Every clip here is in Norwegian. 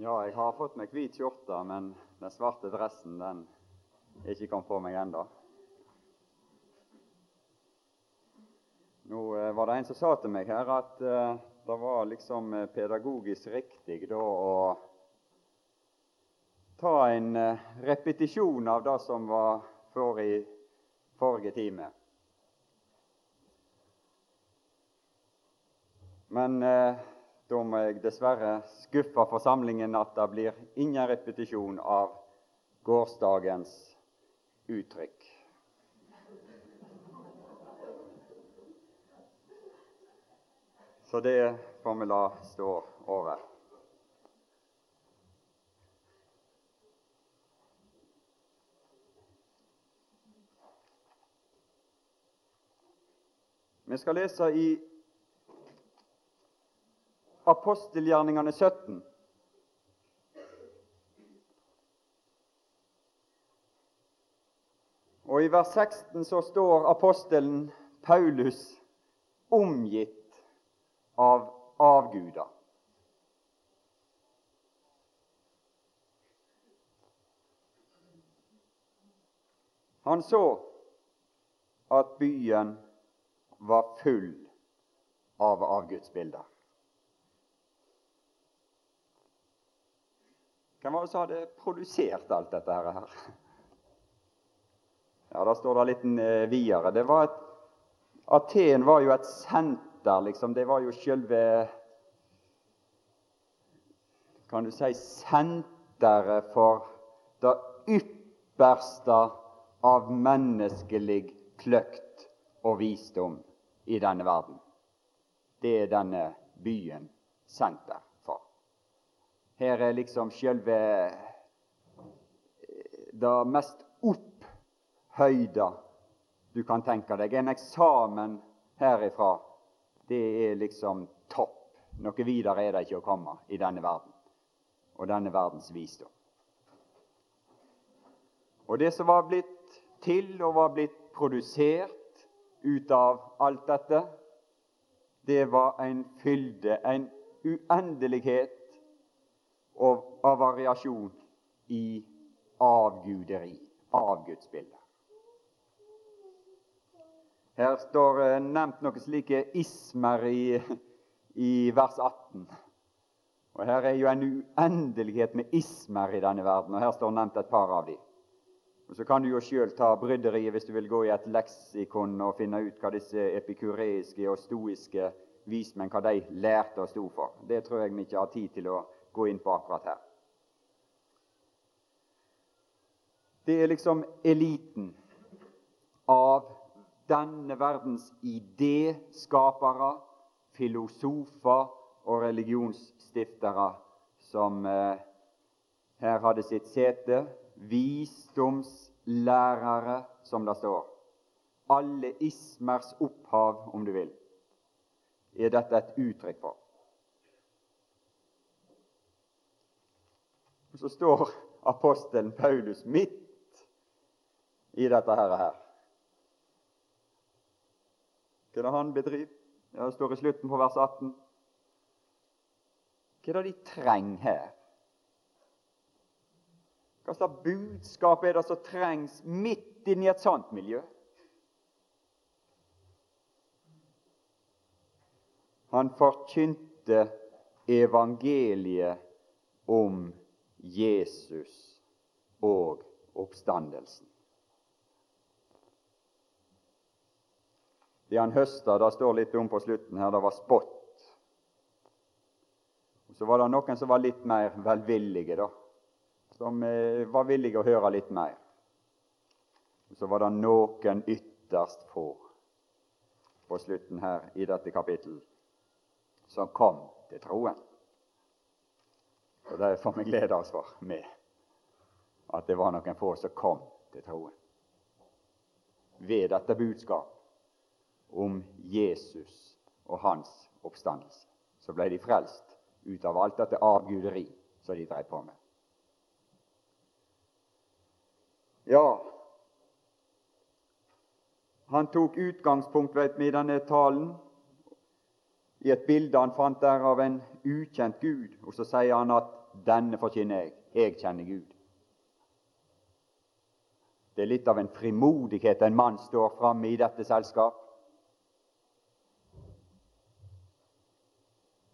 Ja, jeg har fått meg hvit skjorte, men den svarte dressen den er ikke kommet på meg ennå. Nå eh, var det en som sa til meg her at uh, det var liksom eh, pedagogisk riktig da å ta en repetisjon av det som var for i forrige time. Men uh, da må jeg dessverre skuffe forsamlingen at det blir ingen repetisjon av gårsdagens uttrykk. Så det får vi la stå over. Vi skal lese i apostelgjerningene 17. Og I vers 16 så står apostelen Paulus omgitt av avguder. Han så at byen var full av avgudsbilder. Hvem var det som hadde produsert alt dette her? Ja, Da står det litt eh, videre. Det var et, Aten var jo et senter, liksom. Det var jo sjølve Kan du si senteret for det ypperste av menneskelig kløkt og visdom i denne verden. Det er denne byen senter. Her er liksom selve eh, det mest opphøyda du kan tenke deg. En eksamen herifra, det er liksom topp. Noe videre er det ikke å komme i denne verden og denne verdens visdom. Og det som var blitt til og var blitt produsert ut av alt dette, det var en fylde, en uendelighet og av variasjon i avguderi, avgudsbildet. Her står uh, nevnt noe slike ismer i, i, vers 18. Og Her er jo en uendelighet med ismer i denne verden, og her står nevnt et par av dem. Og Så kan du jo sjøl ta bryderiet hvis du vil gå i et leksikon og finne ut hva disse epikureiske og stoiske vismenn hva de lærte og sto for. Det tror jeg vi ikke har tid til å gå inn på akkurat her. Det er liksom eliten av denne verdens idéskapere, filosofer og religionsstiftere som eh, her hadde sitt sete. Visdomslærere, som det står. Alle ismers opphav, om du vil, er dette et uttrykk for. Og så står apostelen Paulus midt i dette her. Hva er det han bedriver? Det står i slutten på vers 18. Hva er det de trenger her? Hva slags budskap er det som trengs midt inni et sånt miljø? Han forkynte evangeliet om Jesus og oppstandelsen. Det han høsta, det står litt om på slutten her, det var spott. Så var det noen som var litt mer velvillige, da. Som eh, var villige å høre litt mer. Så var det noen ytterst få på slutten her i dette kapittelet som kom til troen. Og Det får vi glede oss for med at det var noen få som kom til troen ved dette budskap om Jesus og hans oppstandelse. Så ble de frelst ut av alt dette avguderi som de drev på med. Ja, han tok utgangspunkt vet i denne talen i et bilde han fant der av en ukjent Gud, og så sier han at 'denne forkynner jeg'. Jeg kjenner Gud. Det er litt av en frimodighet en mann står framme i dette selskap.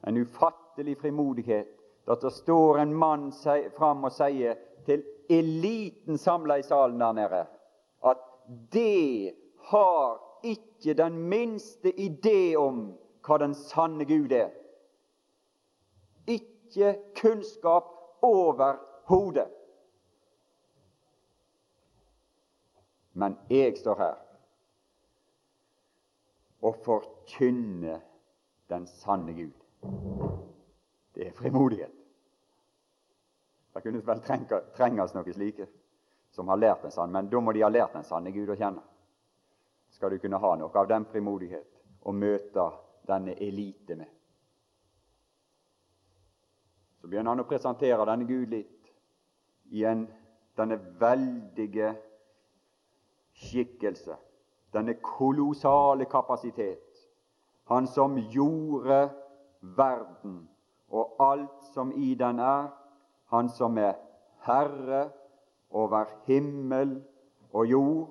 En ufattelig frimodighet at det står en mann fram og sier til eliten samla i salen der nede at det har ikke den minste idé om hva den sanne Gud er. Ikke kunnskap overhodet. Men jeg står her og forkynner den sanne Gud. Det er frimodighet. Det kunne vel trenges noen slike som har lært den sanne, men da må de ha lært den sanne Gud å kjenne. Skal du kunne ha noe av den frimodighet å møte denne elite med. Så begynner han å presentere denne Gud litt i en, denne veldige skikkelse, denne kolossale kapasitet. Han som gjorde verden og alt som i den er, han som er herre over himmel og jord.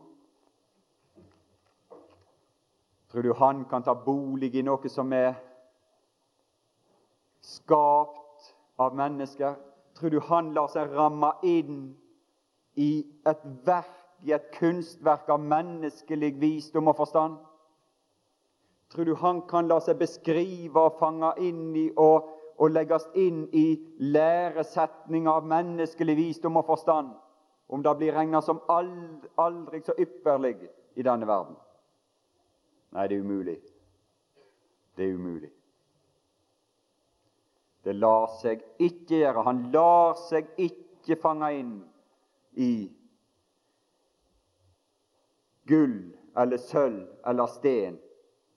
Tror du han kan ta bolig i noe som er skapt av mennesker? Tror du han lar seg ramme inn i et verk, i et kunstverk av menneskelig visdom og forstand? Tror du han kan la seg beskrive og fange inn i og, og legges inn i læresetninger av menneskelig visdom og forstand, om det blir regna som aldri så ypperlig i denne verden? Nei, det er umulig. Det er umulig. Det lar seg ikke gjøre. Han lar seg ikke fange inn i gull eller sølv eller sten,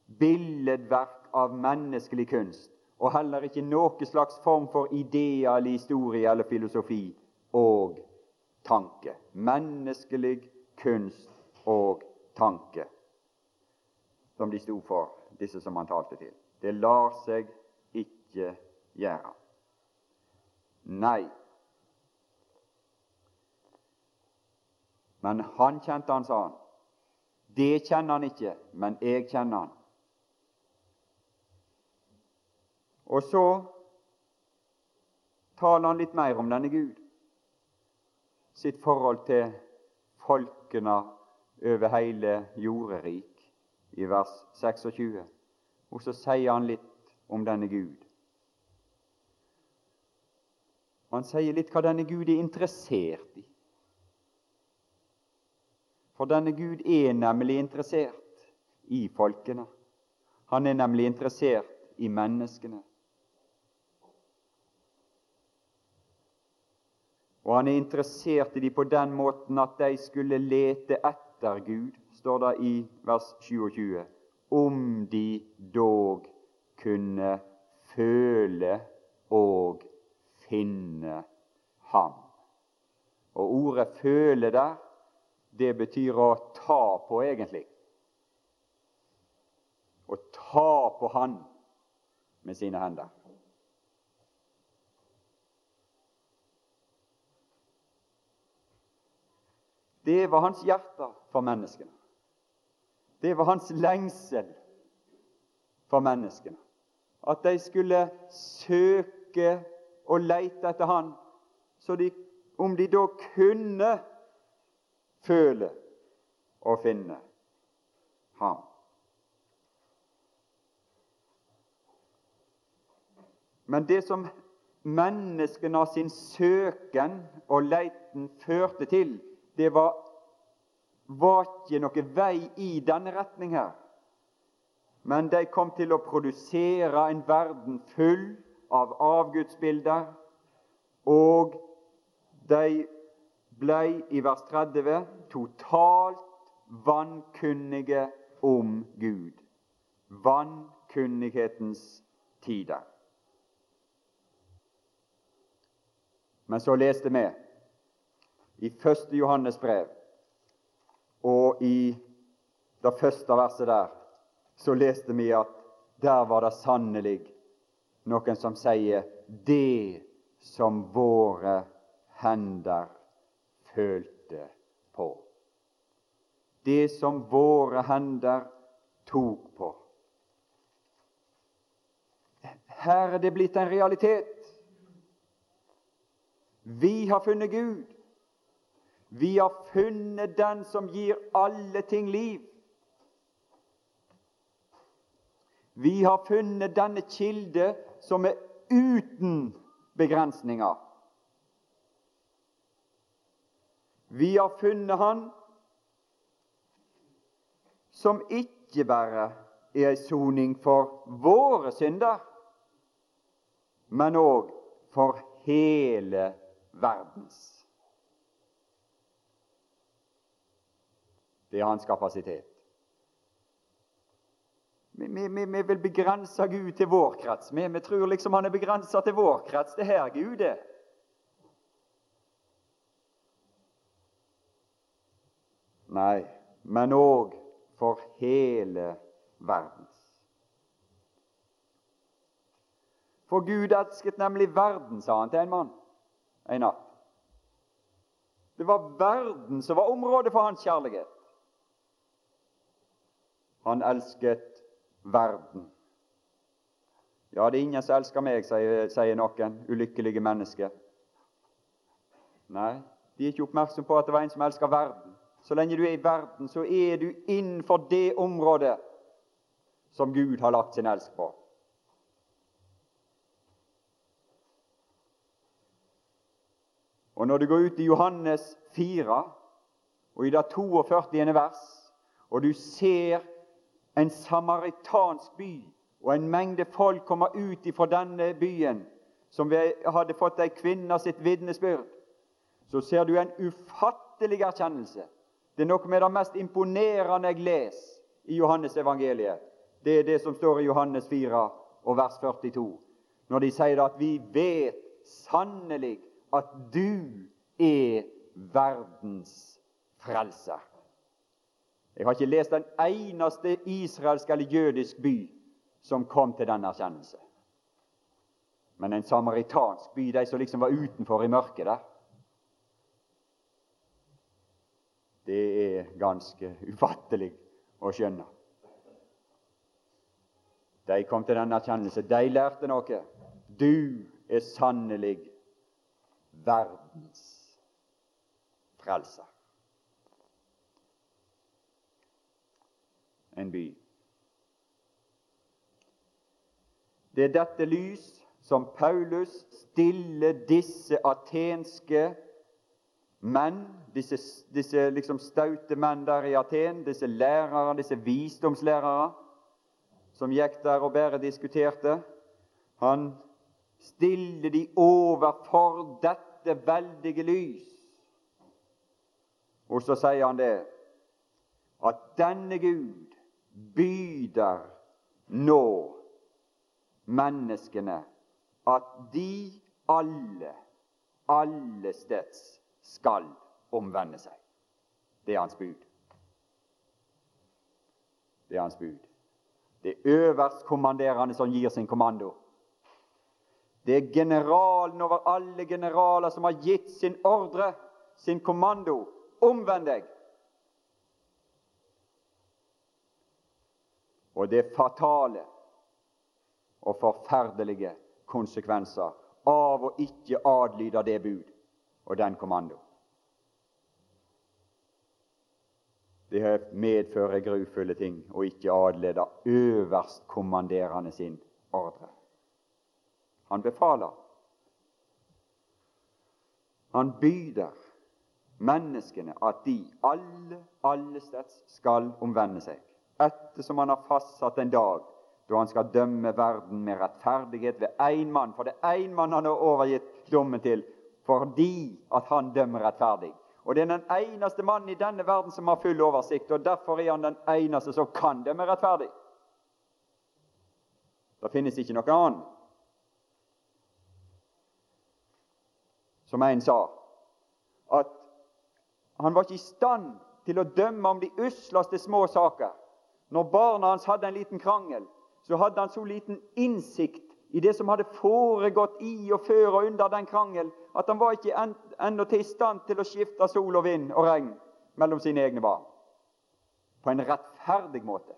billedverk av menneskelig kunst, og heller ikke noe slags form for ideer eller historie eller filosofi og tanke. Menneskelig kunst og tanke som de sto for, disse som han talte til. Det lar seg ikke gjøre. Nei. Men han kjente han, sa han. Det kjenner han ikke, men jeg kjenner han. Og så taler han litt mer om denne Gud, sitt forhold til folkene over hele jorderik, i vers 26. Og så sier han litt om denne Gud. Han sier litt hva denne Gud er interessert i. For denne Gud er nemlig interessert i folkene. Han er nemlig interessert i menneskene. Og han er interessert i dem på den måten at de skulle lete etter Gud står det i vers 27, om de dog kunne føle og finne ham. Og ordet 'føle' der, det betyr å ta på, egentlig. Å ta på Han med sine hender. Det var hans hjerte for menneskene. Det var hans lengsel for menneskene. At de skulle søke og leite etter Han, så de, om de da kunne føle og finne Ham. Men det som menneskene av sin søken og leiten førte til, det var var ikke noe vei i denne retning her. Men de kom til å produsere en verden full av avgudsbilder, og de blei i vers 30 totalt vankunnige om Gud. Vankunnighetens tider. Men så leste vi i 1. Johannes brev og i det første verset der så leste vi at der var det sannelig noen som sier 'det som våre hender følte på'. Det som våre hender tok på. Her er det blitt en realitet. Vi har funnet Gud. Vi har funnet Den som gir alle ting liv. Vi har funnet denne kilde som er uten begrensninger. Vi har funnet Han som ikke bare er ei soning for våre synder, men òg for hele verdens. Det er hans kapasitet. Vi, vi, vi vil begrense Gud til vår krets. Vi, vi tror liksom han er begrensa til vår krets. Det er her Gud er. Nei, men òg for hele verden. For Gud elsket nemlig verden, sa han til en mann en natt. Det var verden som var området for hans kjærlighet. Han elsket verden. Ja, det er ingen som elsker meg, sier, noen ulykkelige mennesker. Nei, de er ikke oppmerksom på at det var en som elsker verden. Så lenge du er i verden, så er du innenfor det området som Gud har lagt sin elsk på. Og Når du går ut i Johannes 4, og i det 42. vers, og du ser en samaritansk by, og en mengde folk kommer ut fra denne byen, som vi hadde fått ei kvinne sitt vitnesbyrd, så ser du en ufattelig erkjennelse. Det er noe med det mest imponerende jeg leser i Johannes evangeliet. Det er det som står i Johannes 4 og vers 42, når de sier at vi vet sannelig at du er verdens frelser. Jeg har ikke lest den eneste israelsk eller jødisk by som kom til den erkjennelse. Men en samaritansk by, de som liksom var utenfor i mørket der Det er ganske ufattelig å skjønne. De kom til den erkjennelse. De lærte noe. Du er sannelig verdens frelser. En by. Det er dette lys som Paulus stiller disse atenske menn, disse, disse liksom staute menn der i Aten, disse lærere, disse visdomslærere, som gikk der og bare diskuterte. Han stiller de overfor dette veldige lys. Og så sier han det at denne Gud byder nå menneskene at de alle, alle steds skal omvende seg. Det er hans bud. Det er hans bud. Det er øverstkommanderende som gir sin kommando. Det er generalen over alle generaler som har gitt sin ordre, sin kommando. Omvend deg! Og det fatale og forferdelige konsekvenser av å ikke adlyde det bud og den kommando. Det medfører grufulle ting å ikke adlyde øverstkommanderende sin ordre. Han befaler. Han byder menneskene at de alle, alle steds skal omvende seg ettersom han har fastsatt en dag da han skal dømme verden med rettferdighet ved én mann. For det er én mann han har overgitt dommen til fordi at han dømmer rettferdig. Og Det er den eneste mannen i denne verden som har full oversikt, og derfor er han den eneste som kan dømme rettferdig. Det finnes ikke noen annen. Som en sa, at han var ikke i stand til å dømme om de usleste små saker. Når barna hans hadde en liten krangel, så hadde han så liten innsikt i det som hadde foregått i og før og under den krangel, at han var ikke ennå til i stand til å skifte sol og vind og regn mellom sine egne barn på en rettferdig måte.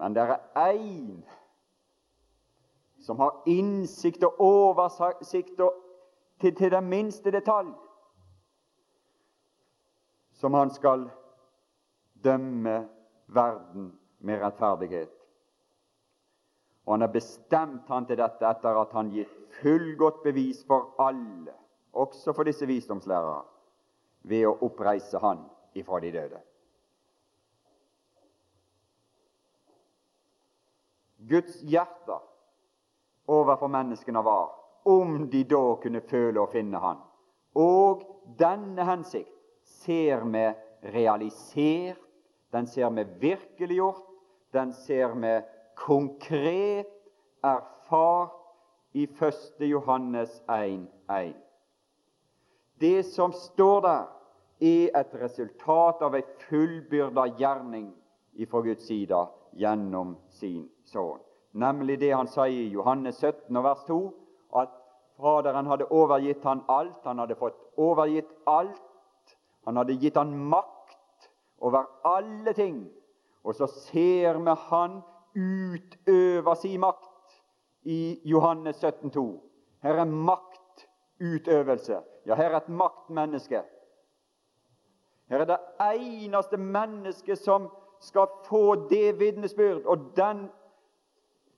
Men det er én som har innsikt og oversikt og til, til den minste detalj, som han skal dømme verden med rettferdighet. Og han har bestemt han til dette etter at han gitt fullgodt bevis for alle, også for disse visdomslærere, ved å oppreise han ifra de døde. Guds hjerte overfor menneskene var om de da kunne føle og finne Han. Og denne hensikt ser vi realisert, den ser vi virkeliggjort, den ser vi konkret erfart i 1. Johannes 1,1. Det som står der, er et resultat av ei fullbyrda gjerning ifra Guds side gjennom sin sønn. Nemlig det han sier i Johannes 17 vers 2, at Faderen hadde overgitt han alt. Han hadde fått overgitt alt. Han hadde gitt han makt over alle ting. Og så ser vi han utøver sin makt i Johannes 17, 17,2. Her er maktutøvelse. Ja, her er et maktmenneske. Her er det eneste mennesket som skal få det vitnesbyrd, og den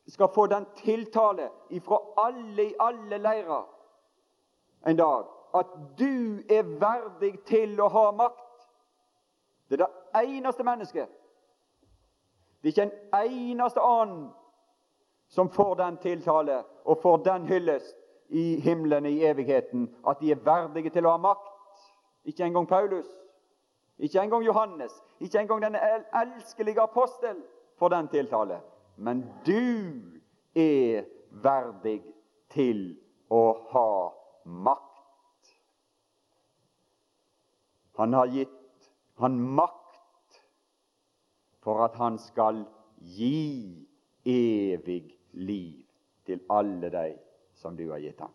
skal få den tiltale ifra alle i alle leirer en dag at du er verdig til å ha makt. Det er det eneste mennesket det er ikke en eneste annen som får den tiltale og får den hyllest i himmelen i evigheten, at de er verdige til å ha makt. Ikke engang Paulus, ikke engang Johannes, ikke engang den elskelige apostel får den tiltale. Men du er verdig til å ha makt. Han har gitt han makt for at han skal gi evig liv til alle de som du har gitt ham.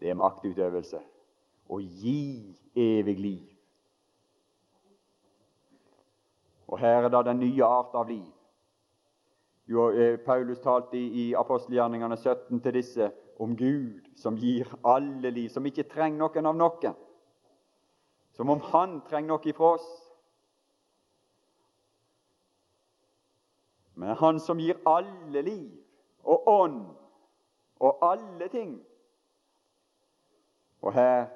Det er maktutøvelse. Å gi evig liv. Og her er det den nye art av liv. Jo, eh, Paulus talte i apostelgjerningene 17 til disse om Gud som gir alle liv, som ikke trenger noen av noen. Som om Han trenger noe ifra oss. men Han som gir alle liv og ånd og alle ting. Og her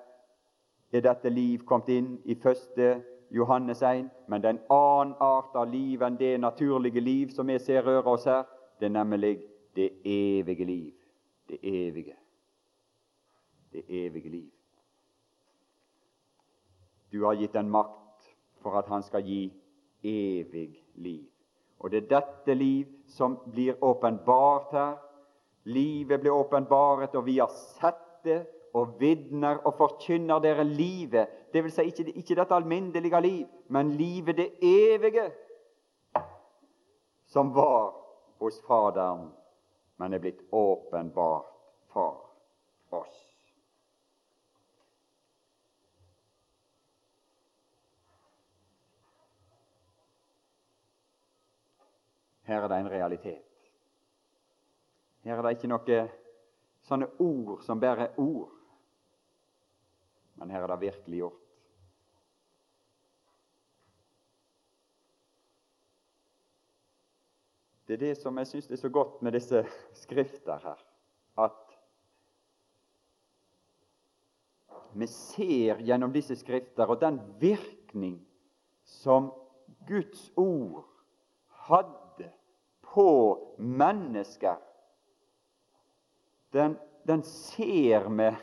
er dette liv kommet inn i første Johannes 1, men det er en annen art av liv enn det naturlige liv som vi ser røre oss her. Det er nemlig det evige liv. Det evige. Det evige liv. Du har gitt en makt for at han skal gi evig liv. Og det er dette liv som blir åpenbart her. Livet blir åpenbaret, og vi har sett det og vitner og forkynner dere livet. Det vil si ikke, ikke dette alminnelige liv, men livet det evige, som var hos Faderen, men er blitt åpenbart for oss. Her er det en realitet. Her er det ikke noen sånne ord som bare er ord, men her er det virkelig gjort. Det er det som jeg syns er så godt med disse skrifter her, at vi ser gjennom disse skrifter og den virkning som Guds ord hadde på mennesker, den, den ser vi,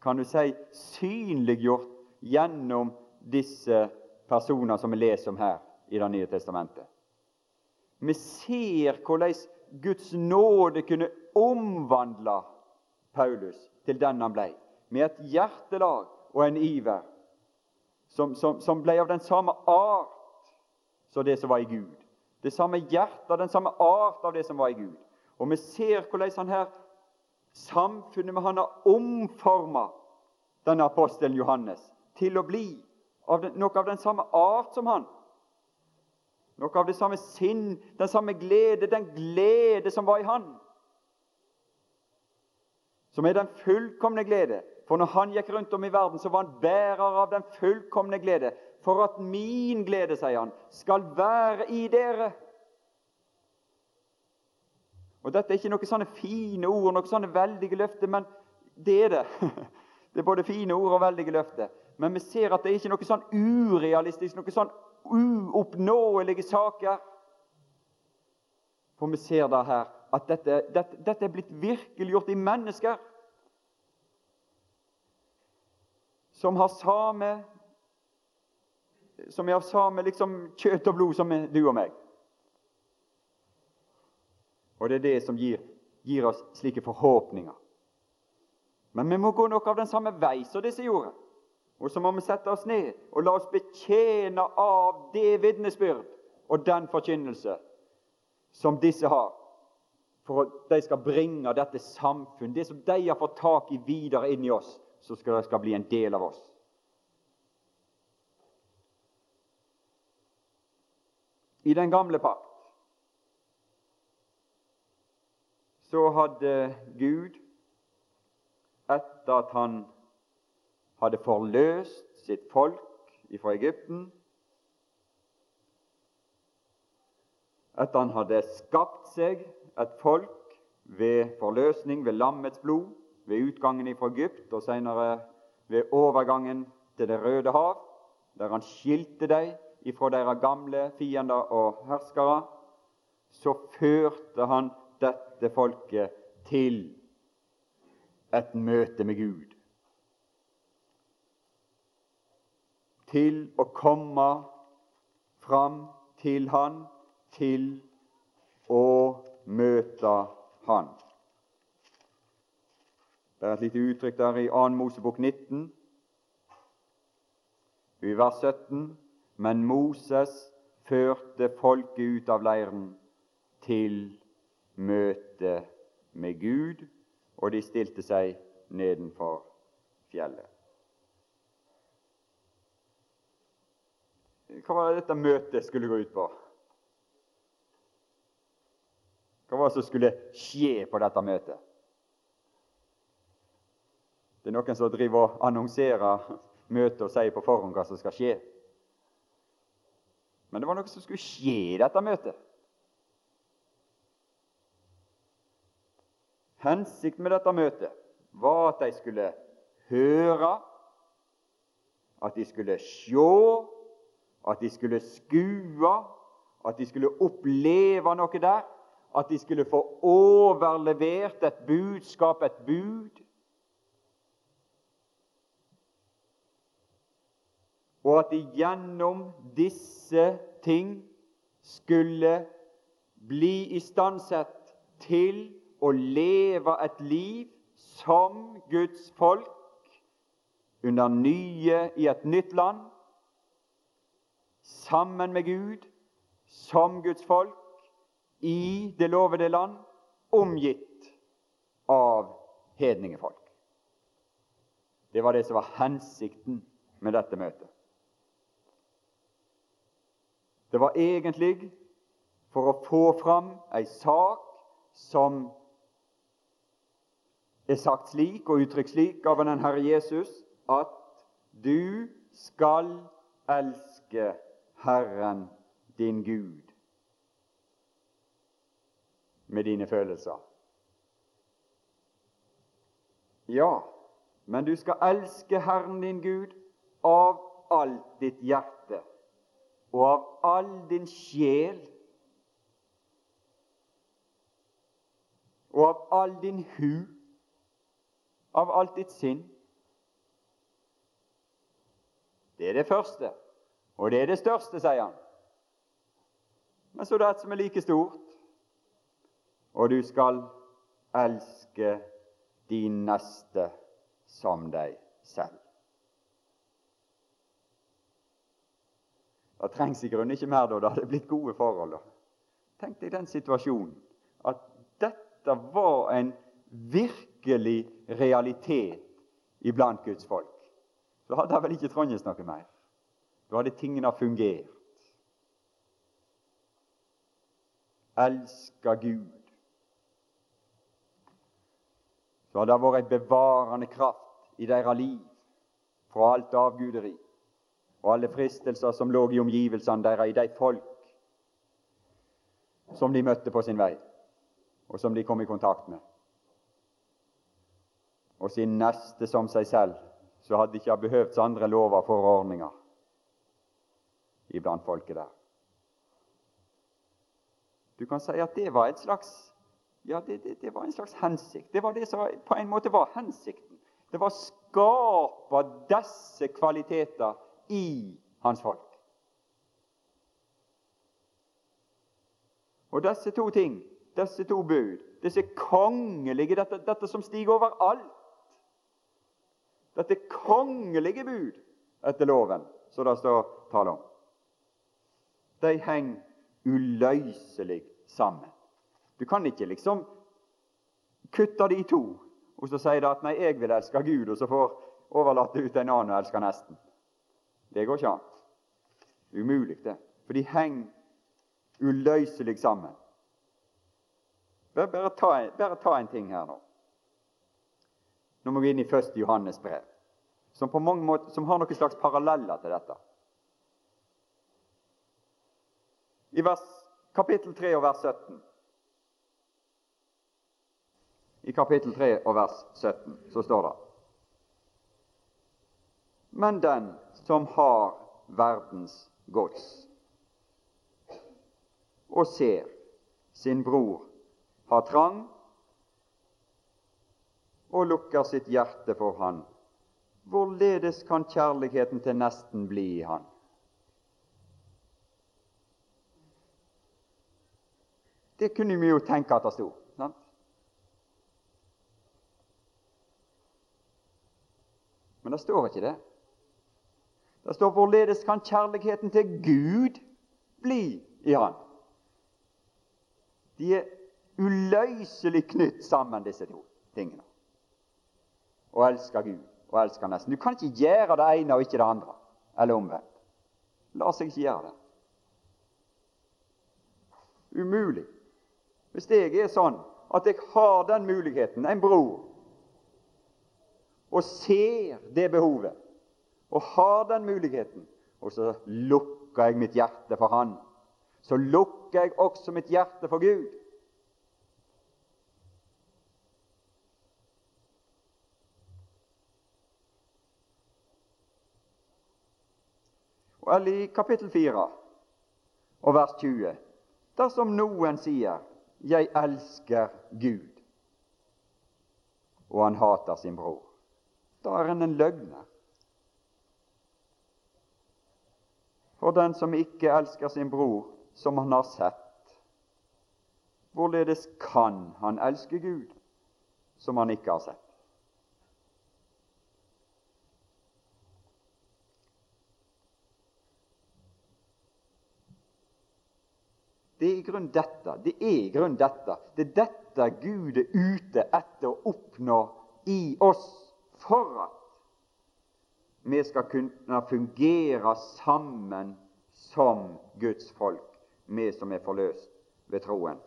kan du si, synliggjort gjennom disse personer som vi leser om her i Det nye testamentet. Vi ser hvordan Guds nåde kunne omvandle Paulus til den han ble, med et hjertelag og en iver som, som, som ble av den samme art som det som var i Gud. Det samme hjertet, den samme art av det som var i Gud. Og vi ser hvordan han her samfunnet med han har omforma denne apostelen Johannes til å bli av den, noe av den samme art som han. Noe av det samme sinn, den samme glede, den glede som var i han. Som er den fullkomne glede. For når han gikk rundt om i verden, så var han bærer av den fullkomne glede. For at min glede, sier han, skal være i dere. Og Dette er ikke noen sånne fine ord, noen sånne veldige løfter, men det er det. Det er både fine ord og veldige løfter. Men vi ser at det er ikke noe sånn urealistisk, noe sånn uoppnåelige saker. For vi ser da her at dette, dette, dette er blitt virkeliggjort i mennesker som har samme som er av samme liksom, kjøtt og blod som du og meg. Og det er det som gir, gir oss slike forhåpninger. Men vi må gå nok av den samme vei som disse gjorde. Og så må vi sette oss ned og la oss betjene av det vitnesbyrd og den forkynnelse som disse har, for at de skal bringe dette samfunn, det som de har fått tak i, videre inn i oss, så skal det skal bli en del av oss. I den gamle pakt. Så hadde Gud, etter at han hadde forløst sitt folk fra Egypten, etter han hadde skapt seg et folk ved forløsning, ved lammets blod, ved utgangen fra Egypt og senere ved overgangen til Det røde hav, der han skilte dem ifra deres gamle fiender og herskere, så førte han dette folket til et møte med Gud. Til å komme fram til Han, til å møte Han. Det er et lite uttrykk der i 2. Mosebok 19, i vers 17. Men Moses førte folket ut av leiren til møte med Gud, og de stilte seg nedenfor fjellet. Hva var det dette møtet skulle gå ut på? Hva var det som skulle skje på dette møtet? Det er noen som driver og annonserer møtet og sier på forhånd hva som skal skje. Men det var noe som skulle skje i dette møtet. Hensikten med dette møtet var at de skulle høre, at de skulle se, at de skulle skue, at de skulle oppleve noe der, at de skulle få overlevert et budskap, et bud. Og at de gjennom disse ting skulle bli istandsatt til å leve et liv som Guds folk under nye i et nytt land, sammen med Gud, som Guds folk i det lovede land, omgitt av hedningefolk. Det var det som var hensikten med dette møtet. Det var egentlig for å få fram ei sak som er sagt slik og uttrykt slik av den Herre Jesus at du skal elske Herren din Gud med dine følelser. Ja, men du skal elske Herren din Gud av alt ditt hjerte og av all din sjel og av all din hu, av alt ditt sinn. Det er det første, og det er det største, sier han. Men så er det et som er like stort. Og du skal elske din neste som deg selv. Det trengs i grunnen ikke mer da. Det hadde blitt gode forhold. da. Tenk deg den situasjonen at dette var en virkelig realitet iblant Guds folk. Da hadde vel ikke Trondheim noe mer. Da hadde tingene fungert. Elska Gud. Så hadde det vært en bevarende kraft i deres liv fra alt avguderi og alle fristelser som lå i omgivelsene deres, i de folk som de møtte på sin vei, og som de kom i kontakt med. Og sin neste som seg selv, så hadde de ikke behøvd andre lover og forordninger iblant folket der. Du kan si at det var slags ja, det, det, det var en slags hensikt. Det var det som på en måte var hensikten. Det var å skape disse kvaliteter i hans folk. Og disse to ting, disse to bud, disse kongelige, dette, dette som stiger over alt Dette kongelige bud etter loven, som det står tale om, de henger uløselig sammen. Du kan ikke liksom kutte de to og så si at 'nei, jeg vil elske Gud', og så får overlate ut en annen og elske nesten. Det går ikke an. Umulig, det. For de henger uløselig sammen. Bare, bare, ta bare, ta en, ting her nå. Nå må vi inn i 1. Johannes brev, som, på mange måter, som har noen slags paralleller til dette. I vers, kapittel 3 og vers 17 I kapittel 3 og vers 17 så står det Men den som har verdens gods og ser sin bror ha trang og lukker sitt hjerte for han, hvorledes kan kjærligheten til nesten bli i han? Det kunne vi jo tenke at det sto. Sant? Men det står ikke det. Det står 'hvorledes kan kjærligheten til Gud bli i Han'? De er uløselig knytt sammen, disse to tingene. Å elske Gud og elske nesten. Du kan ikke gjøre det ene og ikke det andre, eller omvendt. La seg ikke gjøre det. Umulig. Hvis jeg er sånn at jeg har den muligheten, en bror, og ser det behovet, og har den muligheten, og så lukker jeg mitt hjerte for Han så lukker jeg også mitt hjerte for Gud. Og I kapittel 4 og vers 20 Dersom noen sier 'Jeg elsker Gud', og han hater sin bror, da er han en løgner. For den som ikke elsker sin bror, som han har sett. Hvorledes kan han elske Gud som han ikke har sett? Det er i grunn dette. Det er i grunn dette. Det er dette Gud er ute etter å oppnå i oss for at vi skal kunne fungere sammen som Guds folk vi som er forløst ved troen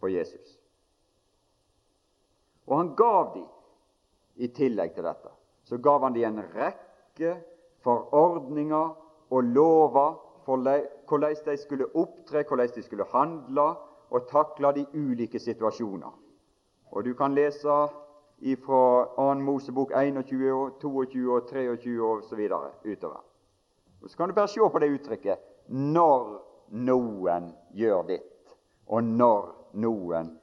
på Jesus. Og han gav dem, i tillegg til dette, så gav han dem en rekke forordninger og lover for hvordan de skulle opptre, hvordan de skulle handle og takle de ulike situasjoner. Og Du kan lese fra 2. Mosebok 21, 22 og 23 og så videre utover. Så kan du bare se på det uttrykket 'når noen gjør ditt, og når noen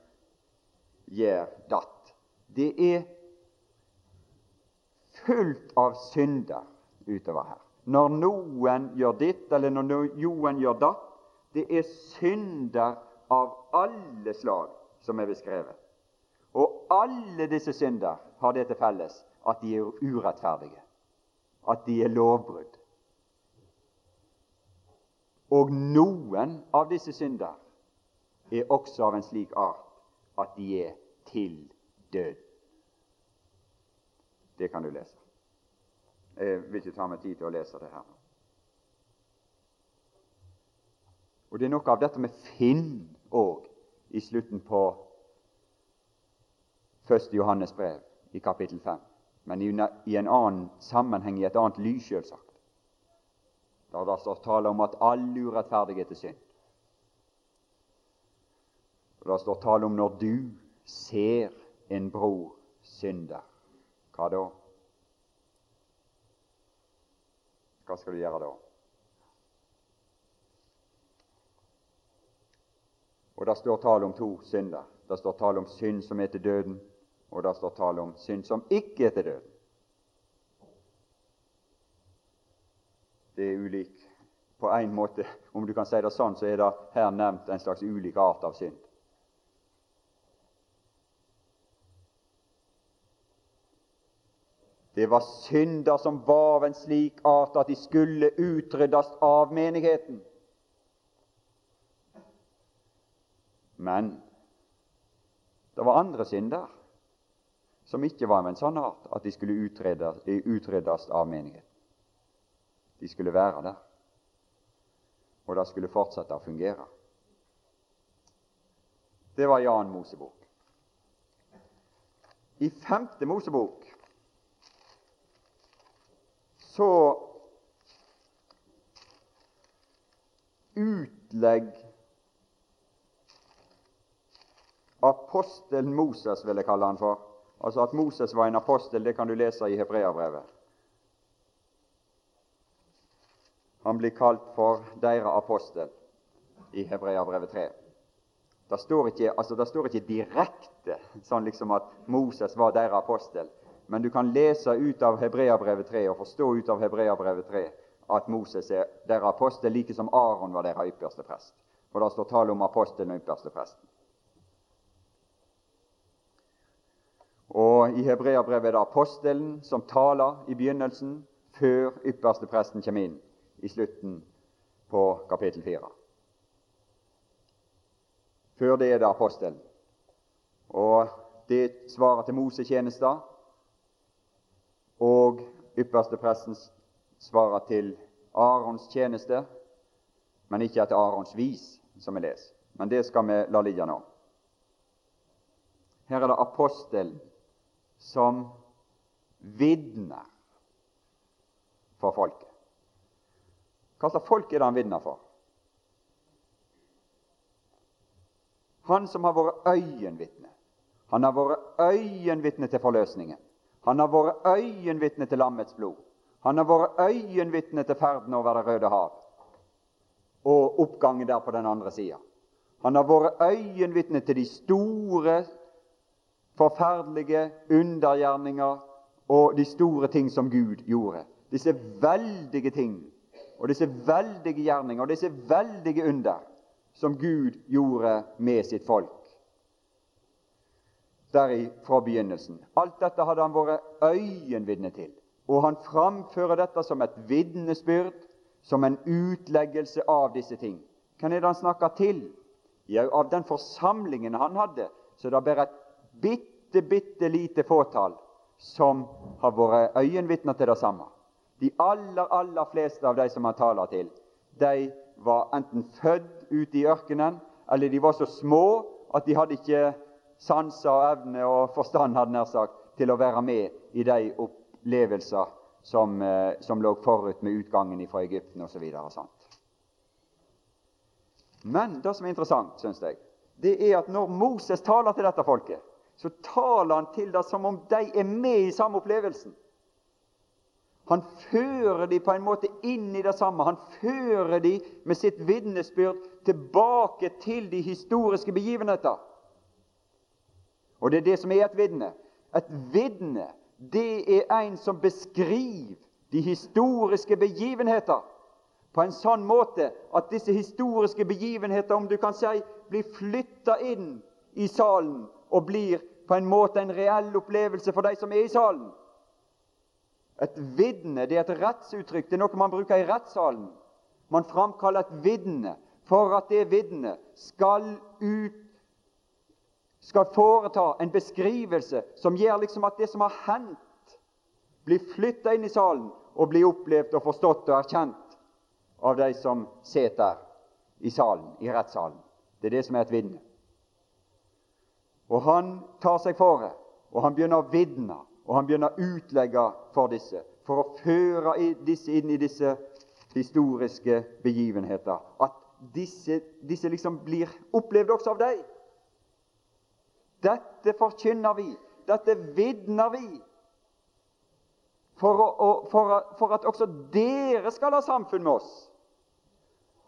gjør datt. Det er fullt av synder utover her. Når noen gjør ditt, eller når noen gjør datt, det er synder av alle slag som er beskrevet. Og alle disse synder har det til felles at de er urettferdige, at de er lovbrudd. Og noen av disse synder er også av en slik art at de er til død. Det kan du lese. Jeg vil ikke ta meg tid til å lese det her. Og Det er noe av dette med Finn òg i slutten på 1. Johannes brev i kapittel 5, men i, en annen sammenheng, i et annet lys, selvsagt. Der det står tale om at all urettferdighet er synd. Og Det står tale om når du ser en bror synder. Hva da? Hva skal du gjøre da? Og Det står tale om to synder. Det står tale om synd som er til døden, og da står tale om synd som ikke er til døden. Det er ulik På en måte, om du kan si det sånn, så er det her nevnt en slags ulik art av synd. Det var synder som var av en slik art at de skulle utryddes av menigheten. Men det var andre synder som ikke var av en sånn art at de skulle utryddes av menigheten. De skulle være der, og det skulle fortsette å fungere. Det var Jan Mosebok. I femte Mosebok så utlegg apostelen Moses, vil jeg kalle han for. Altså At Moses var en apostel, det kan du lese i Hebreabrevet. Han blir kalt for deres apostel i Hebreabrevet 3. Det står, ikke, altså det står ikke direkte sånn liksom at Moses var deres apostel, men du kan lese ut av Hebreabrevet 3 og forstå ut av Hebreabrevet 3 at Moses er deres apostel, like som Aron var deres ypperste prest. For det står tale om apostelen og ypperste presten. Og I Hebreabrevet er det apostelen som taler i begynnelsen, før ypperste presten kommer inn i slutten på kapittel 4. Før det er det apostelen. Og det svarer til Mosetjenesten, og ypperste presten svarer til Arons tjeneste, men ikke etter Arons vis, som vi leser. Men det skal vi la ligge nå. Her er det apostelen som vitner for folket. Hva slags folk er det han vitner for? Han som har vært øyenvitne. Han har vært øyenvitne til forløsningen. Han har vært øyenvitne til lammets blod. Han har vært øyenvitne til ferden over Det røde hav og oppgangen der på den andre sida. Han har vært øyenvitne til de store forferdelige undergjerninger og de store ting som Gud gjorde. Disse veldige ting og disse veldige gjerninger og disse veldige under som Gud gjorde med sitt folk deri fra begynnelsen. Alt dette hadde han vært øyenvitne til. Og han framfører dette som et vitnesbyrd, som en utleggelse av disse ting. Hvem er det han snakker til? Ja, av den forsamlingen han hadde, så det er bare et bitte, bitte lite fåtall som har vært øyenvitner til det samme. De aller, aller fleste av de som han taler til, de var enten født ute i ørkenen, eller de var så små at de hadde ikke sanser og evne og forstand hadde nær sagt, til å være med i de opplevelser som, eh, som lå forut med utgangen fra Egypten osv. Men det som er interessant, syns jeg, det er at når Moses taler til dette folket, så taler han til det som om de er med i samme opplevelsen. Han fører de på en måte inn i det samme. Han fører de med sitt vitnesbyrd tilbake til de historiske begivenheter. Og det er det som er et vitne. Et vitne, det er en som beskriver de historiske begivenheter på en sånn måte at disse historiske begivenheter, om du kan si, blir flytta inn i salen og blir på en måte en reell opplevelse for de som er i salen. Et vitne det er et rettsuttrykk. Det er noe man bruker i rettssalen. Man framkaller et vitne for at det vitnet skal ut skal foreta en beskrivelse som gjør liksom at det som har hendt, blir flytta inn i salen og blir opplevd og forstått og erkjent av de som sitter i salen, i rettssalen. Det er det som er et vitne. Og han tar seg for det, og han begynner å vitne, og han begynner å utlegge for disse, for å føre disse inn i disse historiske begivenheter. At disse, disse liksom blir opplevd også av deg. Dette forkynner vi, dette vitner vi, for, å, for, for, at også dere skal ha samfunn med oss.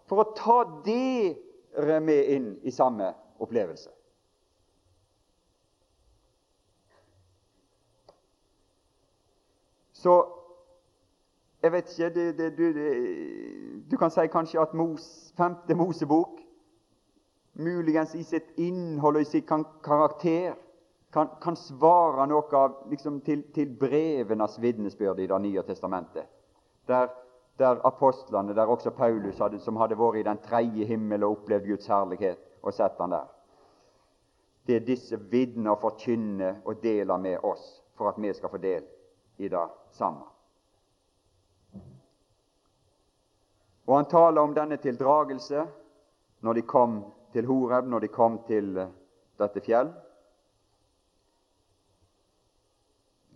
For å ta dere med inn i samme opplevelse. Så jeg vet ikke det, det, du, det, du, kan si kanskje at Mos, femte Mosebok muligens i sitt innhold og i sin karakter kan, kan svare noe av, liksom, til, til brevenes vitnesbyrd i Det nye testamentet. Der, der, apostlene, der også Paulus, hadde, som hadde vært i den tredje himmel og opplevd Guds herlighet, og sett han der. Det er disse vitner forkynner og deler med oss for at vi skal få del i det samme. Og Han taler om denne tildragelse når de kom til Horeb når de kom til eh, dette fjell.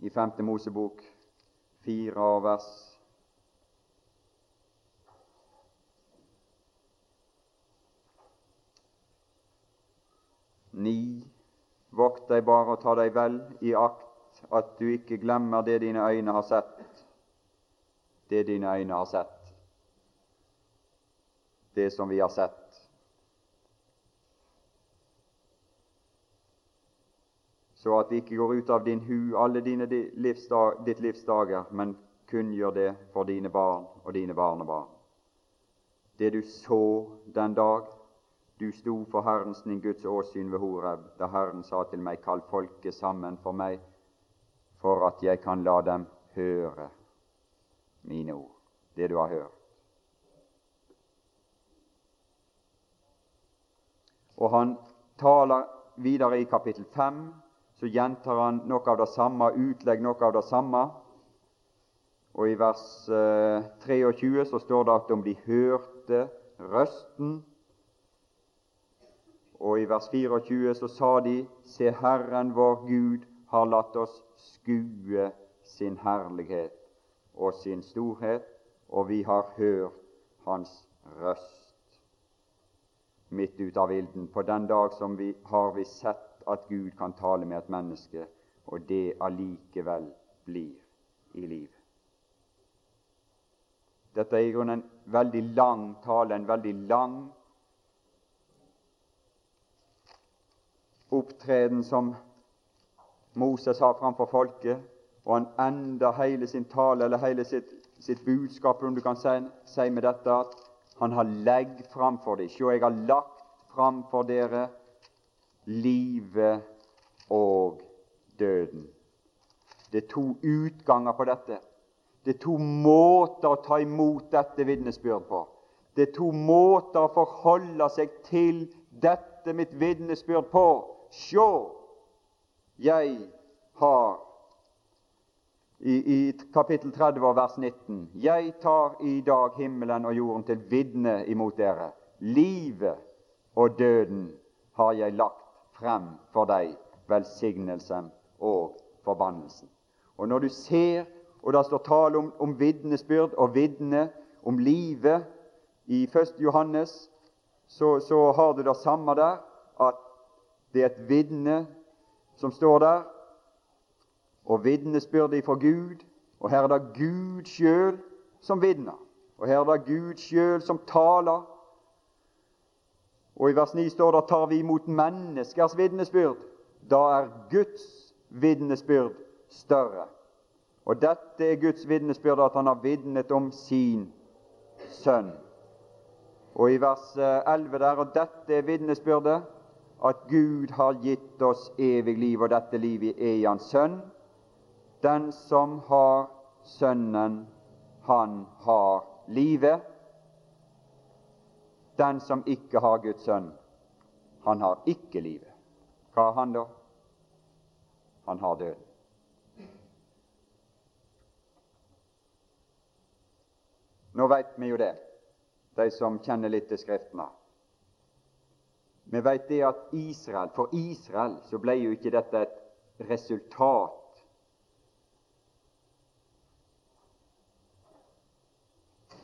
I 5. Mosebok 4 vers Ni. Vokt deg bare og ta deg vel i akt at du ikke glemmer det dine øyne har sett, det dine øyne har sett, det som vi har sett. Så at det ikke går ut av din hu alle dine livsdag, ditt livs dager, men kunngjør det for dine barn og dine barnebarn. Det du så den dag du sto for Herrens din Guds åsyn ved Horeb, da Herren sa til meg, kall folket sammen for meg, for at jeg kan la dem høre mine ord, det du har hørt. Og han taler videre i kapittel 5 så gjentar han noe av det samme, utlegg noe av det samme. Og I vers eh, 23 så står det at om de hørte røsten. Og i vers 24 så sa de, Se, Herren vår Gud har latt oss skue sin herlighet og sin storhet, og vi har hørt Hans røst midt ut av ilden. På den dag som vi har vi sett at Gud kan tale med et menneske, og det allikevel blir i liv. Dette er i grunnen en veldig lang tale, en veldig lang opptreden som Moses har framfor folket, og han ender hele sin tale, eller hele sitt, sitt budskap, om du kan si, si med dette, at han har legg framfor dem. Sjå, jeg har lagt framfor dere livet og døden. Det er to utganger på dette. Det er to måter å ta imot dette vitnesbyrd på. Det er to måter å forholde seg til dette mitt vitnesbyrd på. Sjå, jeg har i, i, kapittel 30 vers 19 Jeg tar i dag himmelen og jorden til vitne imot dere. Livet og døden har jeg lagt frem for deg velsignelsen og forbannelsen. Og når du ser, og det står tale om, om vitnesbyrd og vitne om livet i 1. Johannes, så, så har du det samme der, at det er et vitne som står der, og vitnesbyrdet fra Gud. Og her er det Gud sjøl som vitner. Og her er det Gud sjøl som taler og i vers 9 står det tar vi imot menneskers vitnesbyrd. Da er Guds vitnesbyrd større. Og dette er Guds vitnesbyrd, at han har vitnet om sin sønn. Og i vers 11 der, og dette er vitnesbyrdet, at Gud har gitt oss evig liv, og dette livet er i Hans sønn. Den som har Sønnen, han har livet. Den som ikke har Guds sønn, han har ikke livet. Hva har han da? Han har døden. Nå veit vi jo det, de som kjenner litt til Skriftene. Vi veit det at Israel, for Israel så ble jo ikke dette et resultat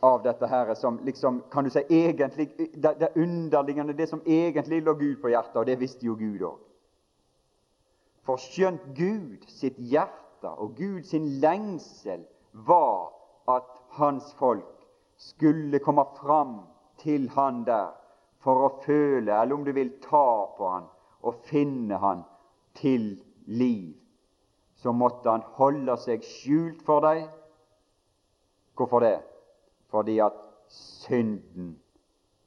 av dette her som liksom, kan du si, egentlig, det, det underliggende, det som egentlig lå Gud på hjertet, og det visste jo Gud òg. For skjønt Gud sitt hjerte og Gud sin lengsel var at hans folk skulle komme fram til han der for å føle, eller om du vil ta på han og finne han til liv, så måtte han holde seg skjult for deg. Hvorfor det? Fordi at synden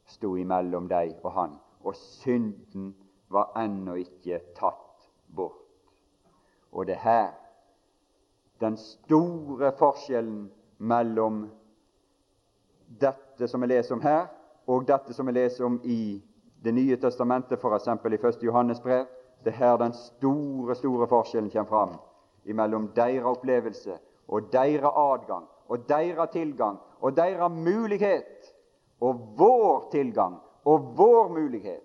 sto imellom deg og han, og synden var ennå ikke tatt bort. Og det her den store forskjellen mellom dette som vi leser om her, og dette som vi leser om i Det nye testamentet, f.eks. i 1. Johannes brev. Det er her den store, store forskjellen kommer fram mellom deres opplevelse og deres adgang og deres tilgang og deres mulighet og vår tilgang og vår mulighet.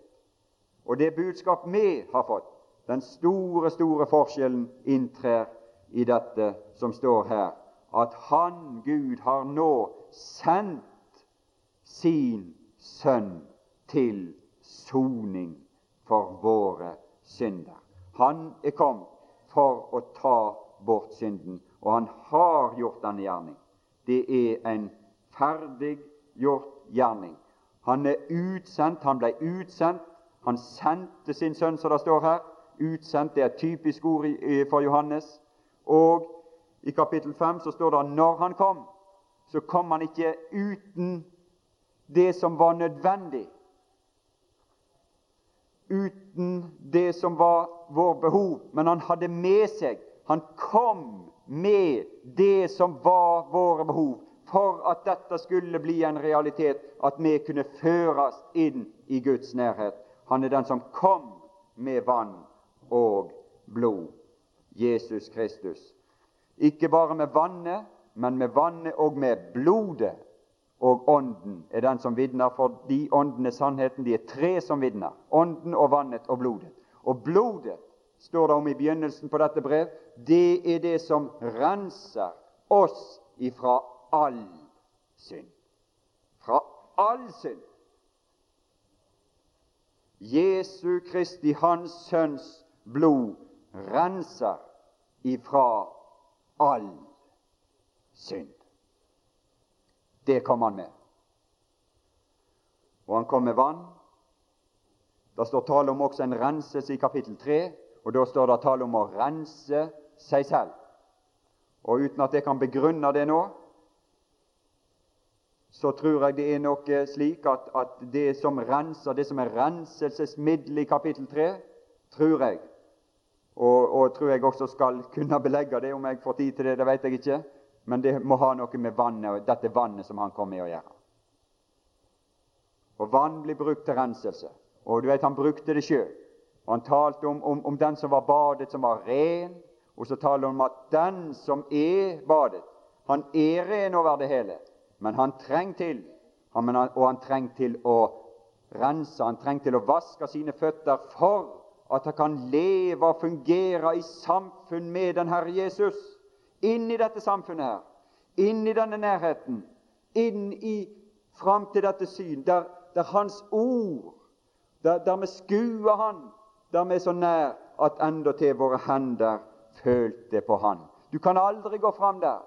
Og det budskap vi har fått, den store, store forskjellen inntrer i dette som står her, at Han, Gud, har nå sendt sin sønn til soning for våre synder. Han er kommet for å ta bort synden, og han har gjort denne gjerning. Det er en ferdig gjort gjerning. Han er utsendt, han ble utsendt. Han sendte sin sønn, som det står her. Utsendt det er et typisk ord for Johannes. Og i kapittel 5 så står det at når han kom, så kom han ikke uten det som var nødvendig, uten det som var vår behov, men han hadde med seg Han kom med det som var våre behov, for at dette skulle bli en realitet, at vi kunne føres inn i Guds nærhet. Han er den som kom med vann og blod. Jesus Kristus. Ikke bare med vannet, men med vannet og med blodet og Ånden er den som vitner, for de ånden er sannheten. De er tre som vitner. Ånden og vannet og blodet. Og blodet, står det om i begynnelsen på dette brev, det er det som renser oss ifra all synd. Fra all synd. Jesu Kristi, Hans Sønns blod, renser ifra all synd. Det kom han med. Og han kom med vann. Det står tale om også en renselse i kapittel 3, og da står det tale om å rense seg selv. Og uten at jeg kan begrunne det nå, så tror jeg det er noe slik at, at det som renser, det som er renselsesmiddel i kapittel 3, tror jeg, og, og, tror jeg også skal kunne belegge det, om jeg får tid til det, det vet jeg ikke, men det må ha noe med vannet, dette vannet som han kom med å gjøre. Og Vann blir brukt til renselse. Og du vet, Han brukte det sjøl. Han talte om, om, om, den som var badet, som var ren. Og så taler han om at den som er badet, han er ren over det hele. Men han trenger til, han, og han trenger til å rense, han trenger til å vaske sine føtter for at han kan leve og fungere i samfunn med den Herre Jesus inn i dette samfunnet her, inn i denne nærheten, inn i fram til dette syn, der, der Hans ord, der, vi skuer Han, der vi er så nær at endatil våre hender følte på Han. Du kan aldri gå fram der.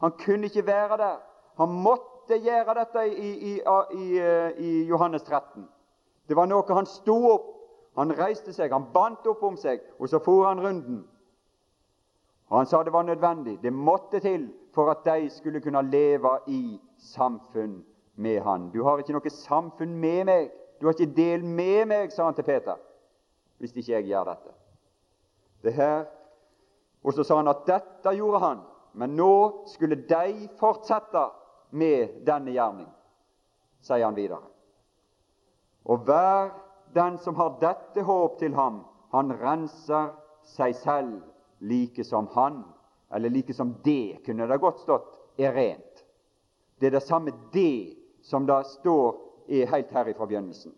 Han kunne ikke være der. Han måtte gjøre dette i, i, i, i Johannes 13. Det var noe han sto opp, han reiste seg, han bandt opp om seg, og så for han runden. Han sa det var nødvendig, det måtte til for at de skulle kunne leve i samfunn med han. Du har ikke noe samfunn med meg, du har ikke del med meg, sa han til Peter, hvis ikke jeg gjør dette. Det her, Og så sa han at dette gjorde han, men nå skulle de fortsette med denne gjerning, sier han videre. Og hver den som har dette håp til ham, han renser seg selv like som han, eller like som det, kunne det godt stått, er rent. Det er det samme det som det står er helt her fra begynnelsen.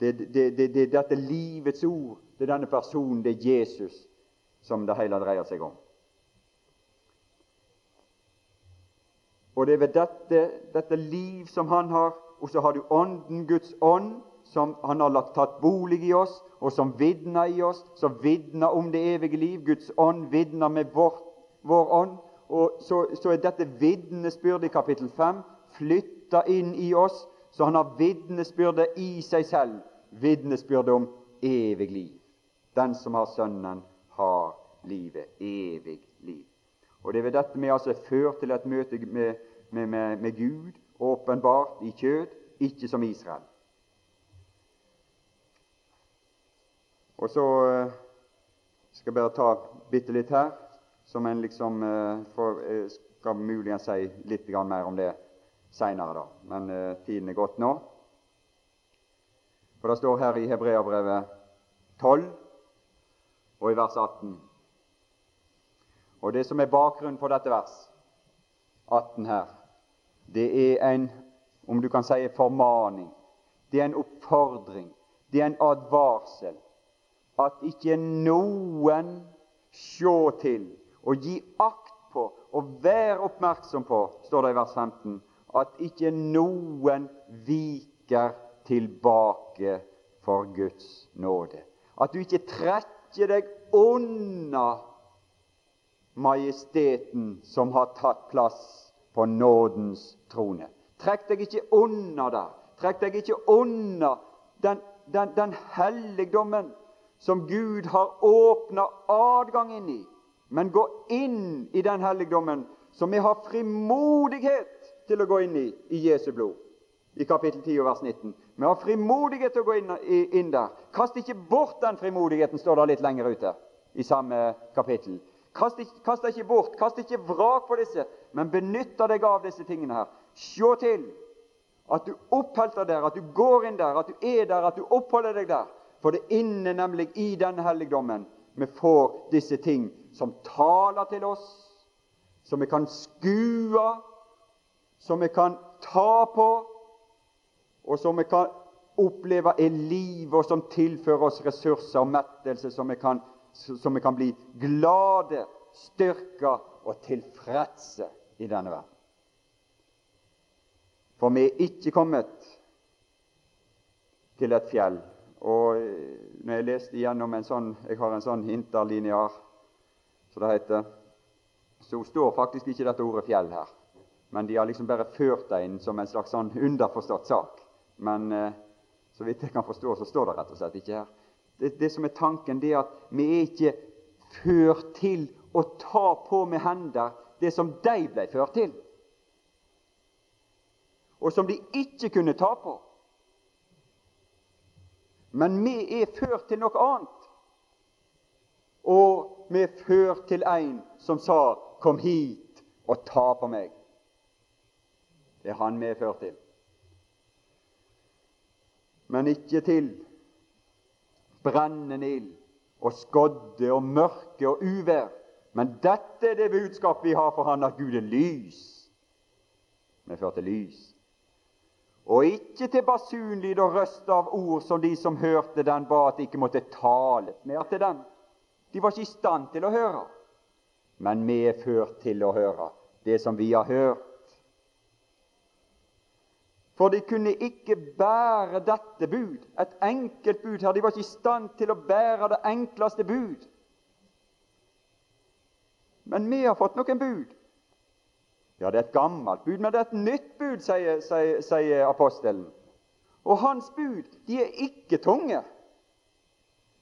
Det, det, dette livets ord, det er denne personen, det er Jesus, som det hele dreier seg om. Og det er ved dette, dette liv som han har, og så har du Ånden, Guds ånd, som han har lagt tatt bolig i oss, og som vitner i oss, som vitner om det evige liv. Guds ånd vitner med vår, vår ånd. Og så, så er dette vitnesbyrdet i kapittel 5 flytta inn i oss, så han har vitnesbyrdet i seg selv. Vitnesbyrdet om evig liv. Den som har Sønnen, har livet. Evig liv. Og Det er ved dette vi altså er ført til et møte med, med, med, med Gud, åpenbart i kjød, ikke som Israel. Og så eh, skal jeg bare ta bitte litt her, som en liksom eh, for, skal muligens si litt mer om det seinere, da. Men tiden er gått nå. For det står her i Hebreabrevet 12 og i vers 18 Og det som er bakgrunnen for dette vers 18 her, det er en, om du kan si, formaning. Det er en oppfordring. Det er en advarsel at ikke noen sjå til og gi akt på og være oppmerksom på, står det i vers 15, at ikke noen viker tilbake for Guds nåde. At du ikke trekker deg unna majesteten som har tatt plass på nådens trone. Trekk deg ikke unna der. Trekk deg ikke unna den, den, den helligdommen som Gud har åpna adgang inn i. Men gå inn i den helligdommen som vi har frimodighet til å gå inn i i Jesu blod. I kapittel 10 vers 19. Vi har frimodighet til å gå inn, inn der. Kast ikke bort den frimodigheten, står det litt lenger ute i samme kapittel. Kast, kast ikke bort, kast ikke vrak på disse, men benytt deg av disse tingene her. Se til at du oppholder deg der, at du går inn der, at du er der, at du oppholder deg der. For det inne nemlig i denne helligdommen vi får disse ting som taler til oss, som vi kan skue, som vi kan ta på, og som vi kan oppleve er liv, og som tilfører oss ressurser og mettelse, som vi kan, som vi kan bli glade, styrka og tilfredse i denne verden. For vi er ikke kommet til et fjell og eh, når jeg leste igjennom en sånn Jeg har en sånn interlinear, så det heter. Så står faktisk ikke dette ordet 'fjell' her. Men de har liksom bare ført det inn som en slags sånn underforstått sak. Men eh, så vidt jeg kan forstå, så står det rett og slett ikke her. Det, det som er tanken, det er at vi er ikke ført til å ta på med hender det som de ble ført til, og som de ikke kunne ta på. Men vi er ført til noe annet. Og vi er ført til en som sa 'Kom hit og ta på meg'. Det er han vi er ført til. Men ikke til brennende ild og skodde og mørke og uvær. Men dette er det budskapet vi har for han at Gud er lys. Vi er ført til lys og ikke til basunlyd og røst av ord som de som hørte den, ba at de ikke måtte tale mer til dem. De var ikke i stand til å høre. Men vi er ført til å høre det som vi har hørt. For de kunne ikke bære dette bud, et enkelt bud her. De var ikke i stand til å bære det enkleste bud. Men vi har fått noen bud ja, det er et gammelt bud, men det er et nytt bud, sier, sier, sier apostelen. Og hans bud, de er ikke tunge.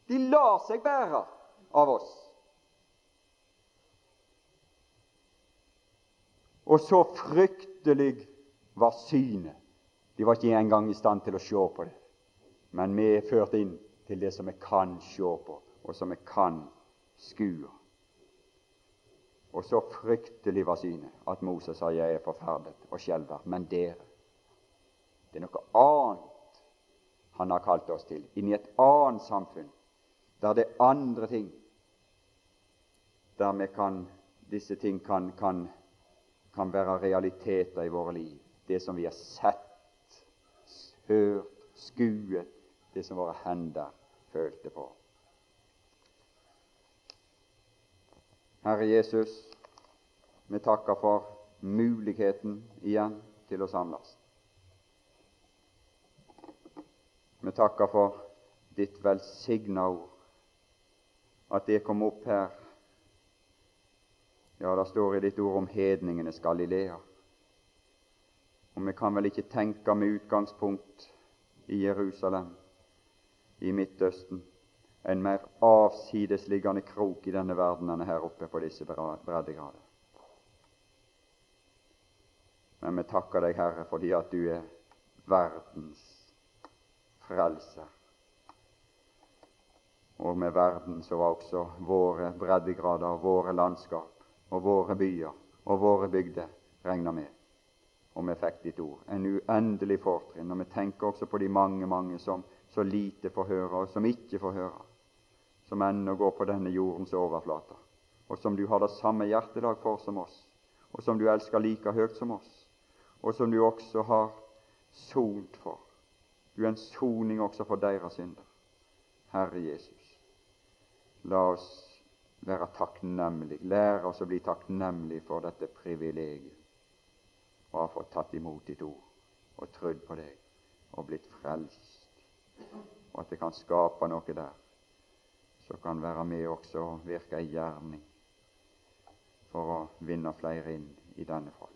De lar seg bære av oss. Og så fryktelig var synet. De var ikke engang i stand til å se på det. Men vi er ført inn til det som vi kan se på, og som vi kan skue. Og så fryktelig var synet at Moses sa 'Jeg er forferdet og skjelver'. Men dere Det er noe annet han har kalt oss til, inn i et annet samfunn, der det er andre ting, der kan, disse ting kan, kan, kan være realiteter i våre liv. Det som vi har sett, hørt, skuet, det som våre hender følte på. Herre Jesus, vi takker for muligheten igjen til å samles. Vi takker for ditt velsigna ord, at det kom opp her. Ja, det står i ditt ord om hedningenes Galilea. Og vi kan vel ikke tenke med utgangspunkt i Jerusalem, i Midtøsten, en mer avsidesliggende krok i denne verden enn her oppe på disse breddegrader. Men vi takker deg, Herre, fordi at du er verdens frelser. Og med verden så var også våre breddegrader, våre landskap og våre byer og våre bygder regna med. Og vi fikk ditt ord. En uendelig fortrinn. Og vi tenker også på de mange, mange som så lite får høre, og som ikke får høre. Som ennå går på denne jordens overflate. Og som du har det samme hjertelag for som oss. Og som du elsker like høyt som oss og som du også har sont for. Du er en soning også for deres synder. Herre Jesus, la oss være takknemlige. Lære oss å bli takknemlige for dette privilegiet å ha fått tatt imot ditt ord og trodd på deg og blitt frelst. Og at det kan skape noe der som kan være med også og virke i gjerning for å vinne flere inn i denne folk.